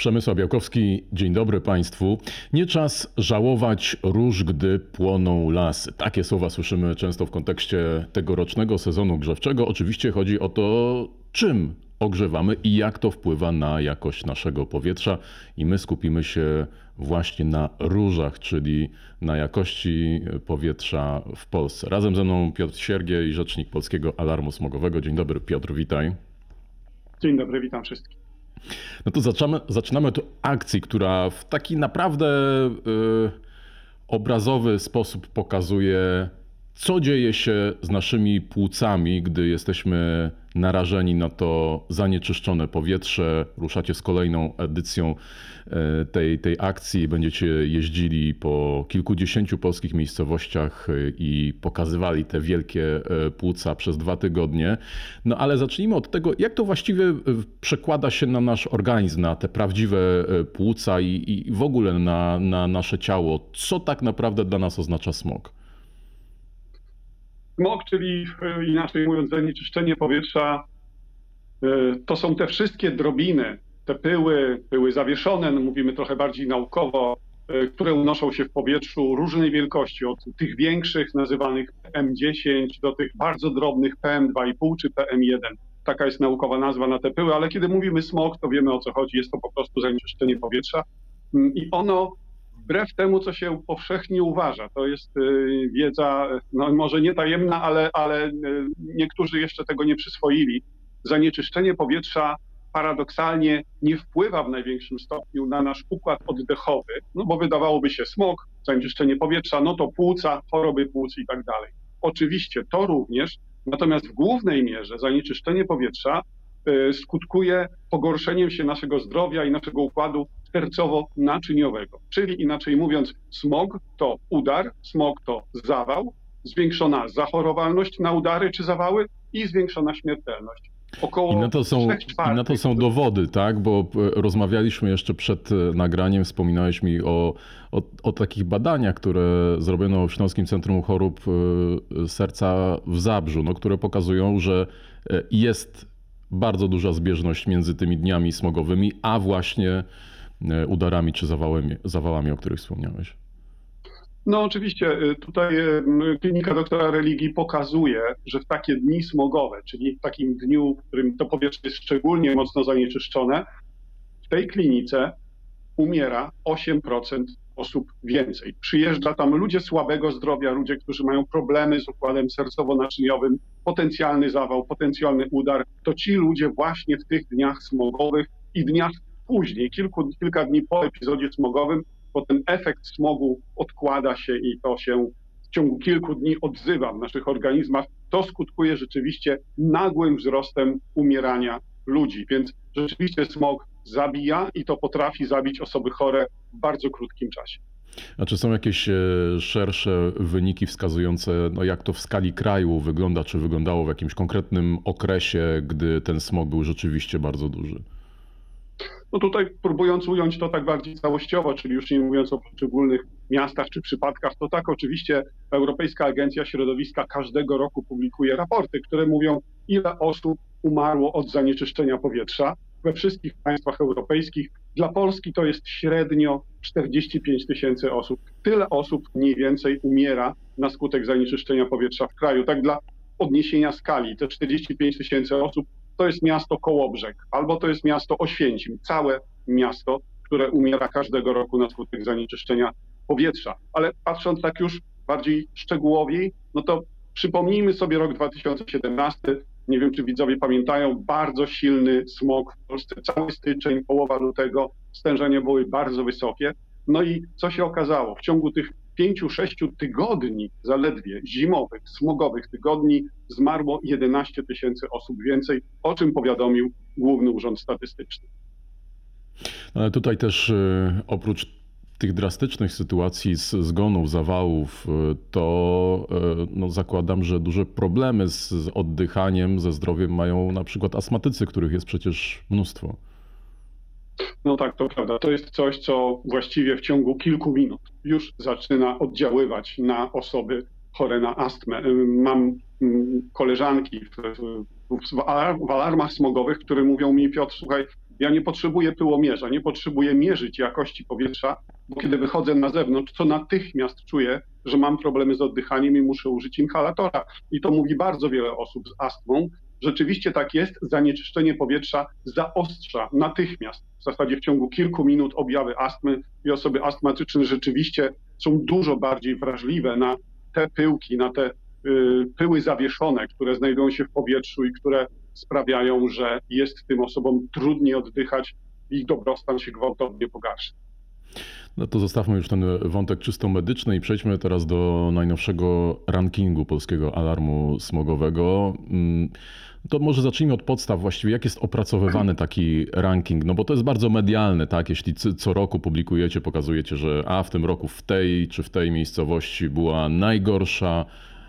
Przemysław Białkowski, dzień dobry Państwu. Nie czas żałować róż, gdy płoną lasy. Takie słowa słyszymy często w kontekście tegorocznego sezonu grzewczego. Oczywiście chodzi o to, czym ogrzewamy i jak to wpływa na jakość naszego powietrza. I my skupimy się właśnie na różach, czyli na jakości powietrza w Polsce. Razem ze mną Piotr Siergiej, rzecznik Polskiego Alarmu Smogowego. Dzień dobry Piotr, witaj. Dzień dobry, witam wszystkich. No to zaczynamy, zaczynamy od akcji, która w taki naprawdę yy, obrazowy sposób pokazuje, co dzieje się z naszymi płucami, gdy jesteśmy narażeni na to zanieczyszczone powietrze. Ruszacie z kolejną edycją e, tej, tej akcji. Będziecie jeździli po kilkudziesięciu polskich miejscowościach e, i pokazywali te wielkie e, płuca przez dwa tygodnie. No ale zacznijmy od tego, jak to właściwie przekłada się na nasz organizm, na te prawdziwe płuca i, i w ogóle na, na nasze ciało. Co tak naprawdę dla nas oznacza smog? Smog, czyli e, inaczej mówiąc zanieczyszczenie powietrza, e, to są te wszystkie drobiny, te pyły, pyły zawieszone, no mówimy trochę bardziej naukowo, e, które unoszą się w powietrzu różnej wielkości, od tych większych nazywanych PM10 do tych bardzo drobnych PM2,5 czy PM1. Taka jest naukowa nazwa na te pyły, ale kiedy mówimy smog, to wiemy o co chodzi. Jest to po prostu zanieczyszczenie powietrza mm, i ono wbrew temu, co się powszechnie uważa. To jest y, wiedza, no może nie tajemna, ale, ale y, niektórzy jeszcze tego nie przyswoili. Zanieczyszczenie powietrza paradoksalnie nie wpływa w największym stopniu na nasz układ oddechowy, no bo wydawałoby się smog, zanieczyszczenie powietrza, no to płuca, choroby płuc i tak dalej. Oczywiście to również, natomiast w głównej mierze zanieczyszczenie powietrza y, skutkuje pogorszeniem się naszego zdrowia i naszego układu sercowo-naczyniowego. Czyli inaczej mówiąc, smog to udar, smog to zawał, zwiększona zachorowalność na udary czy zawały i zwiększona śmiertelność. Około I na, to są, I na to są dowody, tak? Bo e, rozmawialiśmy jeszcze przed e, nagraniem, wspominałeś mi o, o, o, takich badaniach, które zrobiono w Śląskim Centrum Chorób e, Serca w Zabrzu, no, które pokazują, że jest bardzo duża zbieżność między tymi dniami smogowymi, a właśnie udarami czy zawałami, zawałami, o których wspomniałeś? No oczywiście, e, tutaj e, klinika doktora religii pokazuje, że w takie dni smogowe, czyli w takim dniu, w którym to powietrze jest szczególnie mocno zanieczyszczone, w tej klinice umiera 8% osób więcej. Przyjeżdża tam ludzie słabego zdrowia, ludzie, którzy mają problemy z układem sercowo-naczyniowym, potencjalny zawał, potencjalny udar. To ci ludzie właśnie w tych dniach smogowych i dniach później, kilku, kilka dni po epizodzie smogowym, bo ten efekt smogu odkłada się i to się w ciągu kilku dni odzywa w naszych organizmach. To skutkuje rzeczywiście nagłym wzrostem umierania ludzi. Więc rzeczywiście smog zabija i to potrafi zabić osoby chore w bardzo krótkim czasie. A czy są jakieś e, szersze wyniki wskazujące, no jak to w skali kraju wygląda, czy wyglądało w jakimś konkretnym okresie, gdy ten smog był rzeczywiście bardzo duży? No tutaj próbując ująć to tak bardziej całościowo, czyli już nie mówiąc o poszczególnych miastach czy przypadkach, to tak oczywiście Europejska Agencja Środowiska każdego roku publikuje raporty, które mówią, ile osób umarło od zanieczyszczenia powietrza we wszystkich państwach europejskich. Dla Polski to jest średnio 45 tysięcy osób. Tyle osób mniej więcej umiera na skutek zanieczyszczenia powietrza w kraju. Tak dla odniesienia skali, te 45 tysięcy osób to jest miasto Kołobrzeg, albo to jest miasto Oświęcim, całe miasto, które umiera każdego roku na skutek zanieczyszczenia powietrza. Ale patrząc tak już bardziej szczegółowiej, no to przypomnijmy sobie rok 2017. Nie wiem, czy widzowie pamiętają, bardzo silny smog w Polsce. Cały styczeń, połowa lutego, stężenia były bardzo wysokie. No i co się okazało? W ciągu tych pięciu, sześciu tygodni zaledwie zimowych, smogowych tygodni zmarło 11 tysięcy osób więcej, o czym powiadomił Główny Urząd Statystyczny. Ale tutaj też e, oprócz tych drastycznych sytuacji z zgonów, zawałów, e, to e, no, zakładam, że duże problemy z oddychaniem, ze zdrowiem mają na przykład astmatycy, których jest przecież mnóstwo. No tak, to prawda. To jest coś, co właściwie w ciągu kilku minut już zaczyna oddziaływać na osoby chore na astmę. Mam koleżanki w, w alarmach smogowych, które mówią mi, Piotr, słuchaj, Ja nie potrzebuję pyłomierza, nie potrzebuję mierzyć jakości powietrza, bo kiedy wychodzę na zewnątrz, to natychmiast czuję, że mam problemy z oddychaniem i muszę użyć inhalatora. I to mówi bardzo wiele osób z astmą. Rzeczywiście tak jest, zanieczyszczenie powietrza zaostrza natychmiast, w zasadzie w ciągu kilku minut objawy astmy i osoby astmatyczne rzeczywiście są dużo bardziej wrażliwe na te pyłki, na te y, pyły zawieszone, które znajdują się w powietrzu i które sprawiają, że jest tym osobom trudniej oddychać, ich dobrostan się gwałtownie pogarsza. No to zostawmy już ten wątek czysto medyczny i przejdźmy teraz do najnowszego rankingu polskiego alarmu smogowego. To może zacznijmy od podstaw. Właściwie jak jest opracowywany taki ranking? No bo to jest bardzo medialne, tak? Jeśli co roku publikujecie, pokazujecie, że a w tym roku w tej czy w tej miejscowości była najgorsza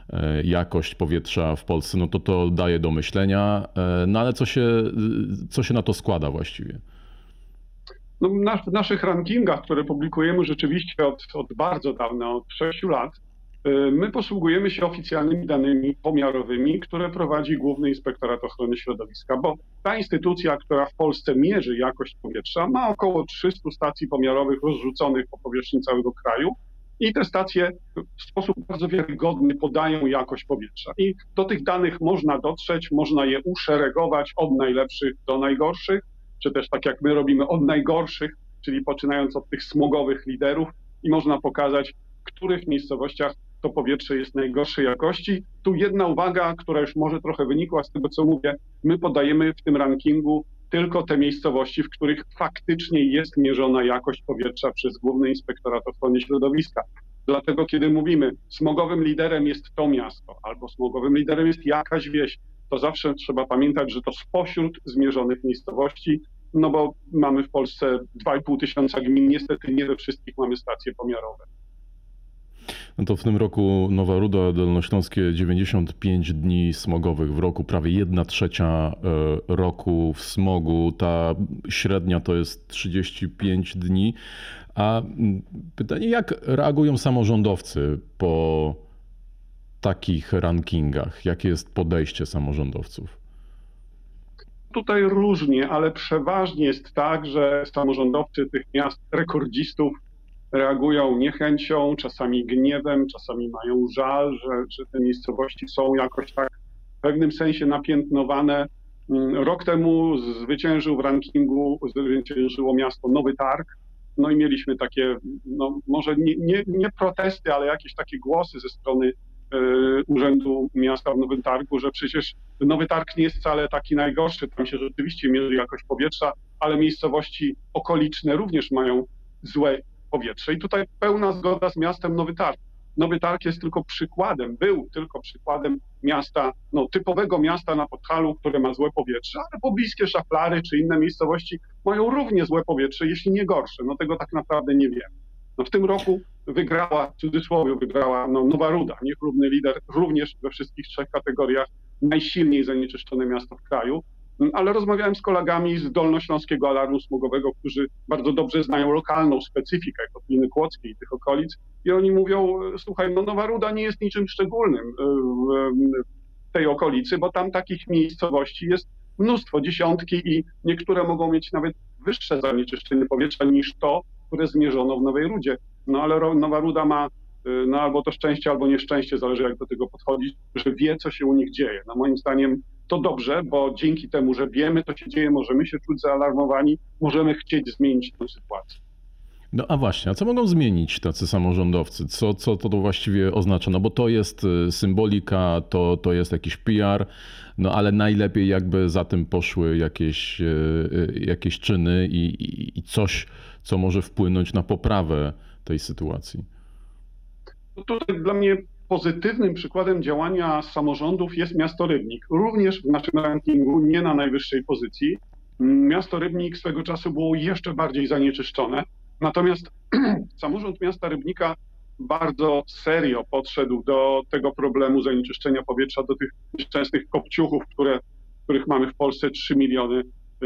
e, jakość powietrza w Polsce, no to to daje do myślenia. E, no ale co się, co się na to składa właściwie? No, w naszych rankingach, które publikujemy rzeczywiście od, od bardzo dawna, od 6 lat, my posługujemy się oficjalnymi danymi pomiarowymi, które prowadzi Główny Inspektorat Ochrony Środowiska, bo ta instytucja, która w Polsce mierzy jakość powietrza, ma około 300 stacji pomiarowych rozrzuconych po powierzchni całego kraju. I te stacje w sposób bardzo wiarygodny podają jakość powietrza. I do tych danych można dotrzeć, można je uszeregować od najlepszych do najgorszych czy też tak jak my robimy od najgorszych, czyli poczynając od tych smogowych liderów i można pokazać, w których miejscowościach to powietrze jest najgorszej jakości. Tu jedna uwaga, która już może trochę wynikła z tego, co mówię. My podajemy w tym rankingu tylko te miejscowości, w których faktycznie jest mierzona jakość powietrza przez Główny Inspektorat Ochrony Środowiska. Dlatego, kiedy mówimy, smogowym liderem jest to miasto, albo smogowym liderem jest jakaś wieś, to zawsze trzeba pamiętać, że to spośród zmierzonych miejscowości, no bo mamy w Polsce 2,5 tysiąca gmin, niestety nie we wszystkich mamy stacje pomiarowe. No to w tym roku Nowa Ruda Dolnośląskie 95 dni smogowych w roku, prawie 1 trzecia e, roku w smogu. Ta średnia to jest 35 dni. A pytanie, jak reagują samorządowcy po takich rankingach? Jakie jest podejście samorządowców? Tutaj różnie, ale przeważnie jest tak, że samorządowcy tych miast rekordzistów reagują niechęcią, czasami gniewem, czasami mają żal, że, że te miejscowości są jakoś tak w pewnym sensie napiętnowane. Mm, rok temu zwyciężył w rankingu, zwyciężyło miasto Nowy Targ. No i mieliśmy takie, no może nie, nie, nie protesty, ale jakieś takie głosy ze strony E, Urzędu Miasta w Nowym Targu, że przecież Nowy Targ nie jest wcale taki najgorszy, tam się rzeczywiście mierzy jakość powietrza, ale miejscowości okoliczne również mają złe powietrze. I tutaj pełna zgoda z miastem Nowy Targ. Nowy Targ jest tylko przykładem, był tylko przykładem miasta, no, typowego miasta na Podhalu, które ma złe powietrze, ale pobliskie Szaflary czy inne miejscowości mają równie złe powietrze, jeśli nie gorsze. No tego tak naprawdę nie wiemy. No w tym roku wygrała, w cudzysłowie wygrała no, Nowa Ruda, niechlubny lider również we wszystkich trzech kategoriach, najsilniej zanieczyszczone miasto w kraju. Ale rozmawiałem z kolegami z Dolnośląskiego Alarmu Smogowego, którzy bardzo dobrze znają lokalną specyfikę Kotliny Kłodzkiej i tych okolic i oni mówią, słuchaj, no Nowa Ruda nie jest niczym szczególnym e, w tej okolicy, bo tam takich miejscowości jest mnóstwo, dziesiątki i niektóre mogą mieć nawet wyższe zanieczyszczenie powietrza niż to, które zmierzono w Nowej Rudzie. No ale Nowa Ruda ma y, no albo to szczęście, albo nieszczęście, zależy jak do tego podchodzić, że wie, co się u nich dzieje. No moim zdaniem to dobrze, bo dzięki temu, że wiemy, co się dzieje, możemy się czuć zaalarmowani, możemy chcieć zmienić tę sytuację. No a właśnie, a co mogą zmienić tacy samorządowcy? Co, co to właściwie oznacza? No bo to jest y, symbolika, to, to jest jakiś PR, no ale najlepiej jakby za tym poszły jakieś, y, jakieś czyny i, i, i coś, co może wpłynąć na poprawę tej sytuacji? No tutaj dla mnie pozytywnym przykładem działania samorządów jest miasto Rybnik. Również w naszym rankingu nie na najwyższej pozycji. Miasto Rybnik swego czasu było jeszcze bardziej zanieczyszczone. Natomiast samorząd miasta Rybnika bardzo serio podszedł do tego problemu zanieczyszczenia powietrza, do tych nieszczęsnych kopciuchów, które, których mamy w Polsce 3 miliony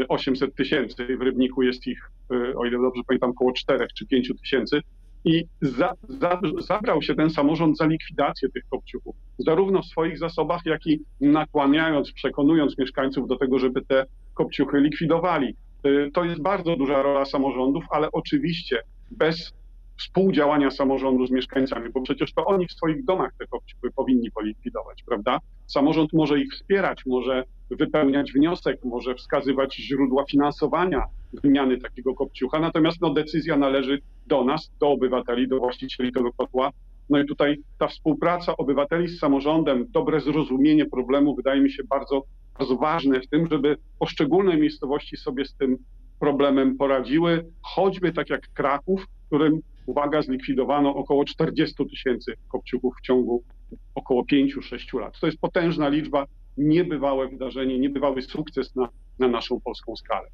800 tysięcy. W Rybniku jest ich, e, o ile dobrze pamiętam, około 4 czy 5 tysięcy. I za, za, zabrał się ten samorząd za likwidację tych kopciuchów, zarówno w swoich zasobach, jak i nakłaniając, przekonując mieszkańców do tego, żeby te kopciuchy likwidowali. Y, To jest bardzo duża rola samorządów, ale oczywiście bez współdziałania samorządu z mieszkańcami, bo przecież to oni w swoich domach te kopciuchy powinni polikwidować, prawda? Samorząd może ich wspierać, może wypełniać wniosek, może wskazywać źródła finansowania wymiany takiego kopciucha, natomiast no, decyzja należy do nas, do obywateli, do właścicieli tego kotła. No i tutaj ta współpraca obywateli z samorządem, dobre zrozumienie problemu wydaje mi się bardzo, bardzo ważne w tym, żeby poszczególne miejscowości sobie z tym problemem poradziły, choćby tak jak Kraków, w którym, uwaga, zlikwidowano około 40 tysięcy kopciuchów w ciągu około 5-6 lat. To jest potężna liczba, niebywałe wydarzenie, niebywały sukces na, na naszą polską skalę.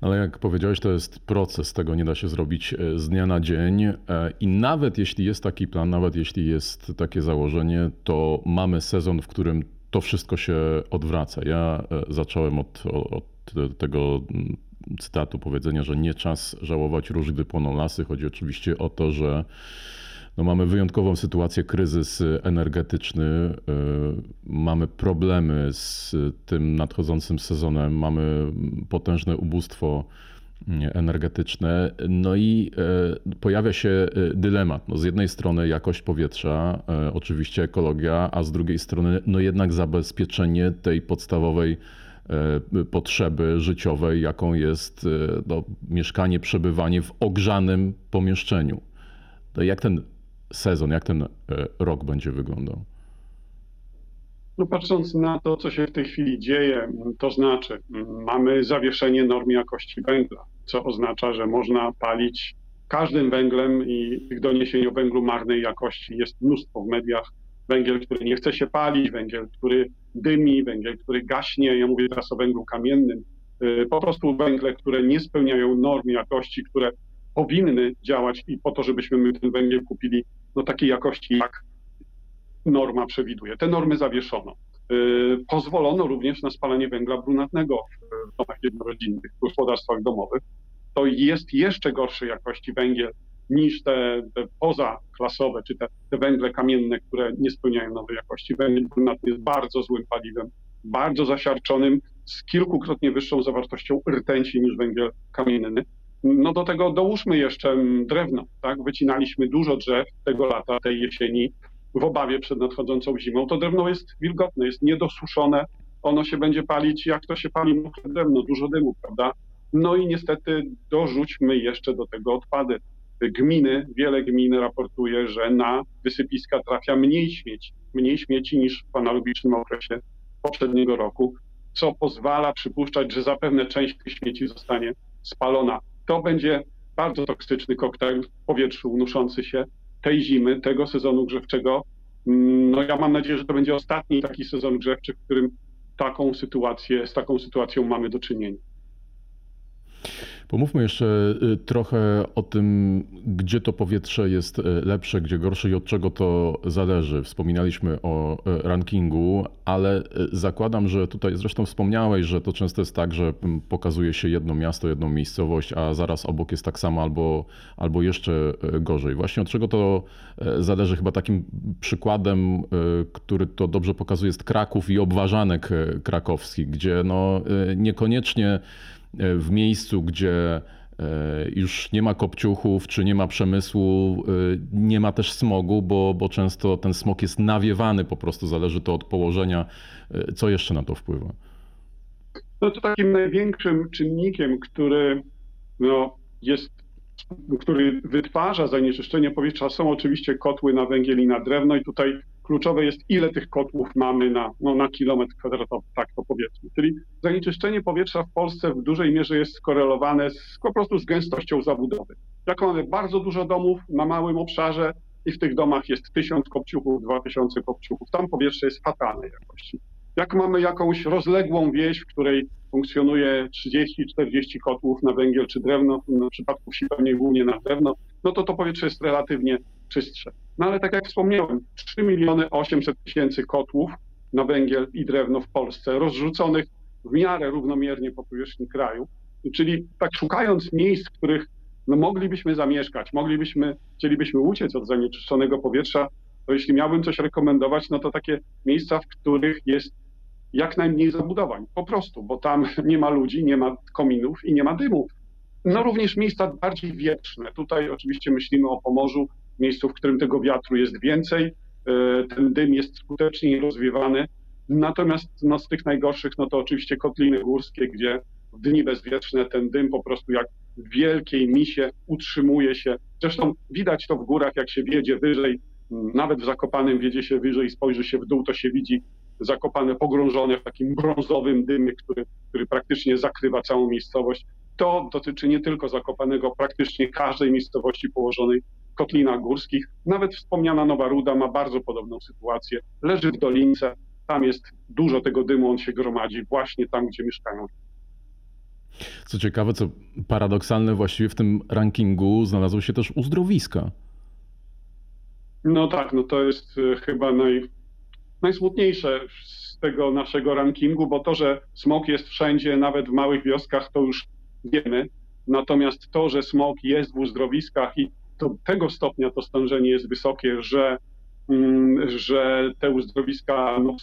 Ale jak powiedziałeś, to jest proces, tego nie da się zrobić e, z dnia na dzień. E, I nawet jeśli jest taki plan, nawet jeśli jest takie założenie, to mamy sezon, w którym to wszystko się odwraca. Ja e, zacząłem od, od tego mm, cytatu, powiedzenia, że nie czas żałować róż, gdy płoną lasy. Chodzi oczywiście o to, że no mamy wyjątkową sytuację, kryzys energetyczny, mamy problemy z tym nadchodzącym sezonem, mamy potężne ubóstwo energetyczne, no i pojawia się dylemat. No z jednej strony jakość powietrza, oczywiście ekologia, a z drugiej strony no jednak zabezpieczenie tej podstawowej potrzeby życiowej, jaką jest no, mieszkanie, przebywanie w ogrzanym pomieszczeniu. To jak ten sezon, jak ten rok będzie wyglądał? No patrząc na to, co się w tej chwili dzieje, to znaczy mamy zawieszenie norm jakości węgla, co oznacza, że można palić każdym węglem i tych doniesień o węglu marnej jakości jest mnóstwo w mediach. Węgiel, który nie chce się palić, węgiel, który dymi, węgiel, który gaśnie. Ja mówię teraz o węglu kamiennym. Po prostu węgle, które nie spełniają norm jakości, które powinny działać i po to, żebyśmy my ten węgiel kupili no takiej jakości, jak norma przewiduje. Te normy zawieszono. Pozwolono również na spalanie węgla brunatnego w domach jednorodzinnych, w gospodarstwach domowych. To jest jeszcze gorszej jakości węgiel niż te, te pozaklasowe, czy te, te węgle kamienne, które nie spełniają nowej jakości. Węgiel brunatny jest bardzo złym paliwem, bardzo zasiarczonym, z kilkukrotnie wyższą zawartością rtęci niż węgiel kamienny. No do tego dołóżmy jeszcze drewno, tak? Wycinaliśmy dużo drzew tego lata, tej jesieni w obawie przed nadchodzącą zimą. To drewno jest wilgotne, jest niedosuszone, ono się będzie palić, jak to się pali mokre drewno, dużo dymu, prawda? No i niestety dorzućmy jeszcze do tego odpady. Gminy, wiele gmin raportuje, że na wysypiska trafia mniej śmieci, mniej śmieci niż w analogicznym okresie poprzedniego roku, co pozwala przypuszczać, że zapewne część tych śmieci zostanie spalona to będzie bardzo toksyczny koktajl w powietrzu unoszący się tej zimy, tego sezonu grzewczego. No ja mam nadzieję, że to będzie ostatni taki sezon grzewczy, w którym taką sytuację, z taką sytuacją mamy do czynienia. Pomówmy jeszcze trochę o tym, gdzie to powietrze jest lepsze, gdzie gorsze i od czego to zależy. Wspominaliśmy o rankingu, ale zakładam, że tutaj zresztą wspomniałeś, że to często jest tak, że pokazuje się jedno miasto, jedną miejscowość, a zaraz obok jest tak samo albo, albo jeszcze gorzej. Właśnie od czego to zależy? Chyba takim przykładem, który to dobrze pokazuje, jest Kraków i obważanek krakowski, gdzie no niekoniecznie w miejscu, gdzie już nie ma kopciuchów, czy nie ma przemysłu, nie ma też smogu, bo, bo często ten smog jest nawiewany po prostu, zależy to od położenia. Co jeszcze na to wpływa? No to takim największym czynnikiem, który no, jest, który wytwarza zanieczyszczenie powietrza są oczywiście kotły na węgiel i na drewno i tutaj kluczowe jest, ile tych kotłów mamy na, no, na kilometr kwadratowy, tak to powiedzmy. Czyli zanieczyszczenie powietrza w Polsce w dużej mierze jest skorelowane z, po prostu z gęstością zabudowy. Jak mamy bardzo dużo domów na małym obszarze i w tych domach jest tysiąc kopciuchów, dwa tysiące kopciuchów, tam powietrze jest fatalnej jakości. Jak mamy jakąś rozległą wieś, w której funkcjonuje 30-40 kotłów na węgiel czy drewno, w przypadku wsi pewnie głównie na drewno, no to to powietrze jest relatywnie czystsze. No ale tak jak wspomniałem, 3 miliony 800 tysięcy kotłów na węgiel i drewno w Polsce, rozrzuconych w miarę równomiernie po powierzchni kraju. Czyli tak szukając miejsc, w których no, moglibyśmy zamieszkać, moglibyśmy, chcielibyśmy uciec od zanieczyszczonego powietrza, to jeśli miałbym coś rekomendować, no to takie miejsca, w których jest jak najmniej zabudowań, po prostu, bo tam nie ma ludzi, nie ma kominów i nie ma dymów. No również miejsca bardziej wietrzne. Tutaj oczywiście myślimy o Pomorzu, miejscu, w którym tego wiatru jest więcej, e, ten dym jest skuteczniej rozwiewany. Natomiast no, z tych najgorszych, no to oczywiście kotliny górskie, gdzie w dni bezwieczne ten dym po prostu jak w wielkiej misie utrzymuje się. Zresztą widać to w górach, jak się wiedzie wyżej, nawet w Zakopanem wiedzie się wyżej, spojrzy się w dół, to się widzi Zakopane pogrążone w takim brązowym dymie, który, który praktycznie zakrywa całą miejscowość. To dotyczy nie tylko Zakopanego, praktycznie każdej miejscowości położonej w kotlinach górskich. Nawet wspomniana Nowa Ruda ma bardzo podobną sytuację. Leży w dolince, tam jest dużo tego dymu, on się gromadzi właśnie tam, gdzie mieszkają. Co ciekawe, co paradoksalne, właściwie w tym rankingu znalazło się też uzdrowiska. No tak, no to jest e, chyba naj, najsmutniejsze z tego naszego rankingu, bo to, że smog jest wszędzie, nawet w małych wioskach, to już wiemy. Natomiast to, że smog jest w uzdrowiskach i do tego stopnia to stężenie jest wysokie, że, mm, że te uzdrowiska no,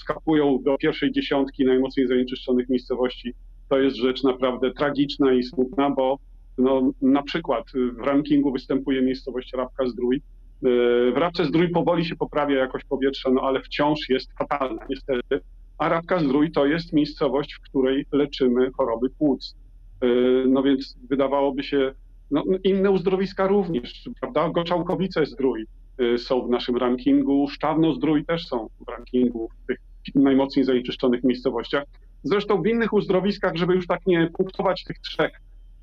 do pierwszej dziesiątki najmocniej zanieczyszczonych miejscowości, to jest rzecz naprawdę tragiczna i smutna, bo no, na przykład w rankingu występuje miejscowość Rabka Zdrój, w Rabce Zdrój powoli się poprawia jakość powietrza, no ale wciąż jest fatalna niestety. A Rabka Zdrój to jest miejscowość, w której leczymy choroby płuc. E, no więc wydawałoby się, no, inne uzdrowiska również, prawda? Goczałkowice Zdrój e, są w naszym rankingu, Sztawno Zdrój też są w rankingu w tych najmocniej zanieczyszczonych miejscowościach. Zresztą w innych uzdrowiskach, żeby już tak nie punktować tych trzech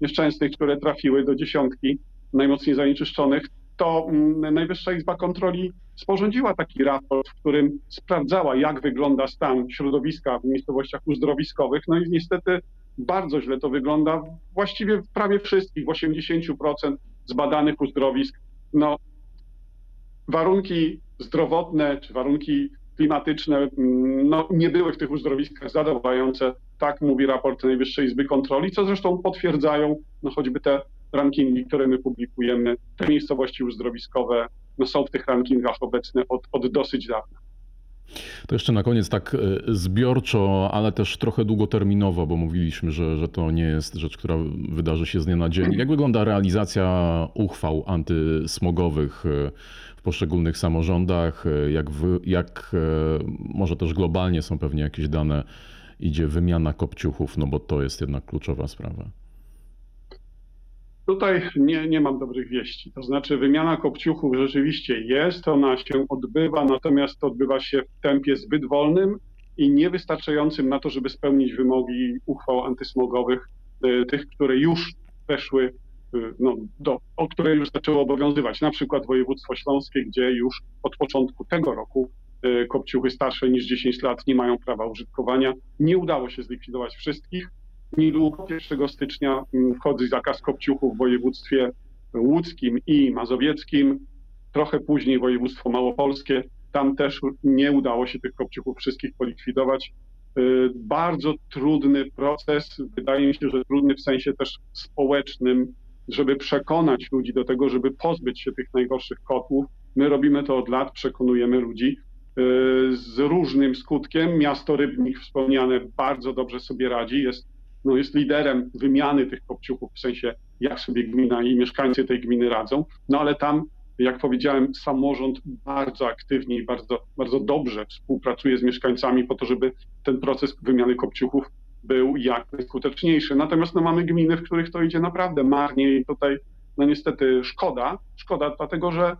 nieszczęsnych, które trafiły do dziesiątki najmocniej zanieczyszczonych, to mm, Najwyższa Izba Kontroli sporządziła taki raport, w którym sprawdzała, jak wygląda stan środowiska w miejscowościach uzdrowiskowych. No i niestety bardzo źle to wygląda. Właściwie w prawie wszystkich, w 80% zbadanych uzdrowisk, no, warunki zdrowotne czy warunki klimatyczne mm, no, nie były w tych uzdrowiskach zadowalające. Tak mówi raport Najwyższej Izby Kontroli, co zresztą potwierdzają no, choćby te rankingi, które my publikujemy, te miejscowości uzdrowiskowe no, są w tych rankingach obecne od, od dosyć dawna. To jeszcze na koniec tak e, zbiorczo, ale też trochę długoterminowo, bo mówiliśmy, że, że to nie jest rzecz, która wydarzy się z dnia na dzień. Jak wygląda realizacja uchwał antysmogowych e, w poszczególnych samorządach? E, jak, wy, jak może też globalnie są pewnie jakieś dane, idzie wymiana kopciuchów, no bo to jest jednak kluczowa sprawa. Tutaj nie, nie mam dobrych wieści. To znaczy, wymiana kopciuchów rzeczywiście jest, ona się odbywa, natomiast odbywa się w tempie zbyt wolnym i niewystarczającym na to, żeby spełnić wymogi uchwał antysmogowych, e, tych, które już weszły, e, no, do, o które już zaczęły obowiązywać. Na przykład województwo śląskie, gdzie już od początku tego roku e, kopciuchy starsze niż 10 lat nie mają prawa użytkowania. Nie udało się zlikwidować wszystkich niedługo 1 stycznia mm, wchodzi zakaz kopciuchów w województwie łódzkim i mazowieckim, trochę później województwo małopolskie. Tam też nie udało się tych kopciuchów wszystkich polikwidować. Y, bardzo trudny proces, wydaje mi się, że trudny w sensie też społecznym, żeby przekonać ludzi do tego, żeby pozbyć się tych najgorszych kotłów. My robimy to od lat, przekonujemy ludzi y, z różnym skutkiem. Miasto Rybnik wspomniane bardzo dobrze sobie radzi, jest no, jest liderem wymiany tych kopciuchów, w sensie jak sobie gmina i mieszkańcy tej gminy radzą, no ale tam, jak powiedziałem, samorząd bardzo aktywnie i bardzo, bardzo dobrze współpracuje z mieszkańcami po to, żeby ten proces wymiany kopciuchów był jak najskuteczniejszy. Natomiast no, mamy gminy, w których to idzie naprawdę marnie i tutaj no niestety szkoda, szkoda dlatego, że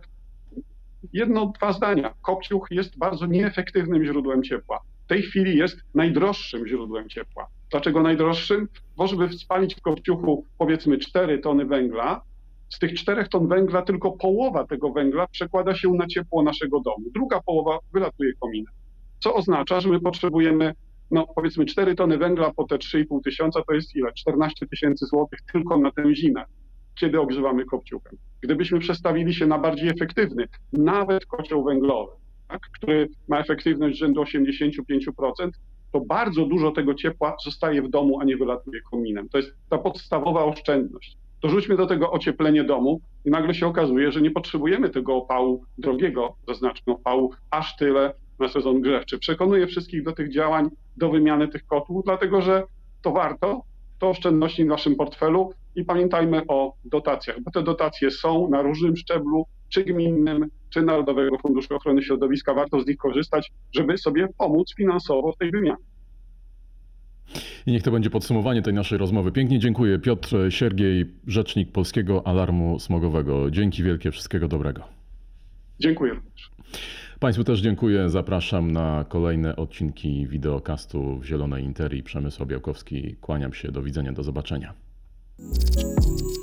jedno, dwa zdania. Kopciuch jest bardzo nieefektywnym źródłem ciepła. W tej chwili jest najdroższym źródłem ciepła. Dlaczego najdroższym? Bo żeby spalić w kopciuchu powiedzmy 4 tony węgla, z tych 4 ton węgla tylko połowa tego węgla przekłada się na ciepło naszego domu. Druga połowa wylatuje kominem. Co oznacza, że my potrzebujemy, no powiedzmy 4 tony węgla po te 3,5 tysiąca, to jest ile? 14 tysięcy złotych tylko na tę zimę, kiedy ogrzewamy kopciuchem. Gdybyśmy przestawili się na bardziej efektywny, nawet kocioł węglowy, tak, który ma efektywność rzędu 85%, to bardzo dużo tego ciepła zostaje w domu, a nie wylatuje kominem. To jest ta podstawowa oszczędność. Dorzućmy do tego ocieplenie domu i nagle się okazuje, że nie potrzebujemy tego opału drogiego, zaznaczmy opału, aż tyle, na sezon grzewczy. Przekonuję wszystkich do tych działań, do wymiany tych kotłów, dlatego że to warto, to oszczędności w naszym portfelu i pamiętajmy o dotacjach, bo te dotacje są na różnym szczeblu, czy gminnym, czy Narodowego Funduszu Ochrony Środowiska. Warto z nich korzystać, żeby sobie pomóc finansowo w tej wymianie. I niech to będzie podsumowanie tej naszej rozmowy. Pięknie dziękuję. Piotr Siergiej, rzecznik Polskiego Alarmu Smogowego. Dzięki wielkie, wszystkiego dobrego. Dziękuję również. Państwu też dziękuję. Zapraszam na kolejne odcinki wideokastu w Zielonej Interii. Przemysł Białkowski. Kłaniam się. Do widzenia. Do zobaczenia. Thank you.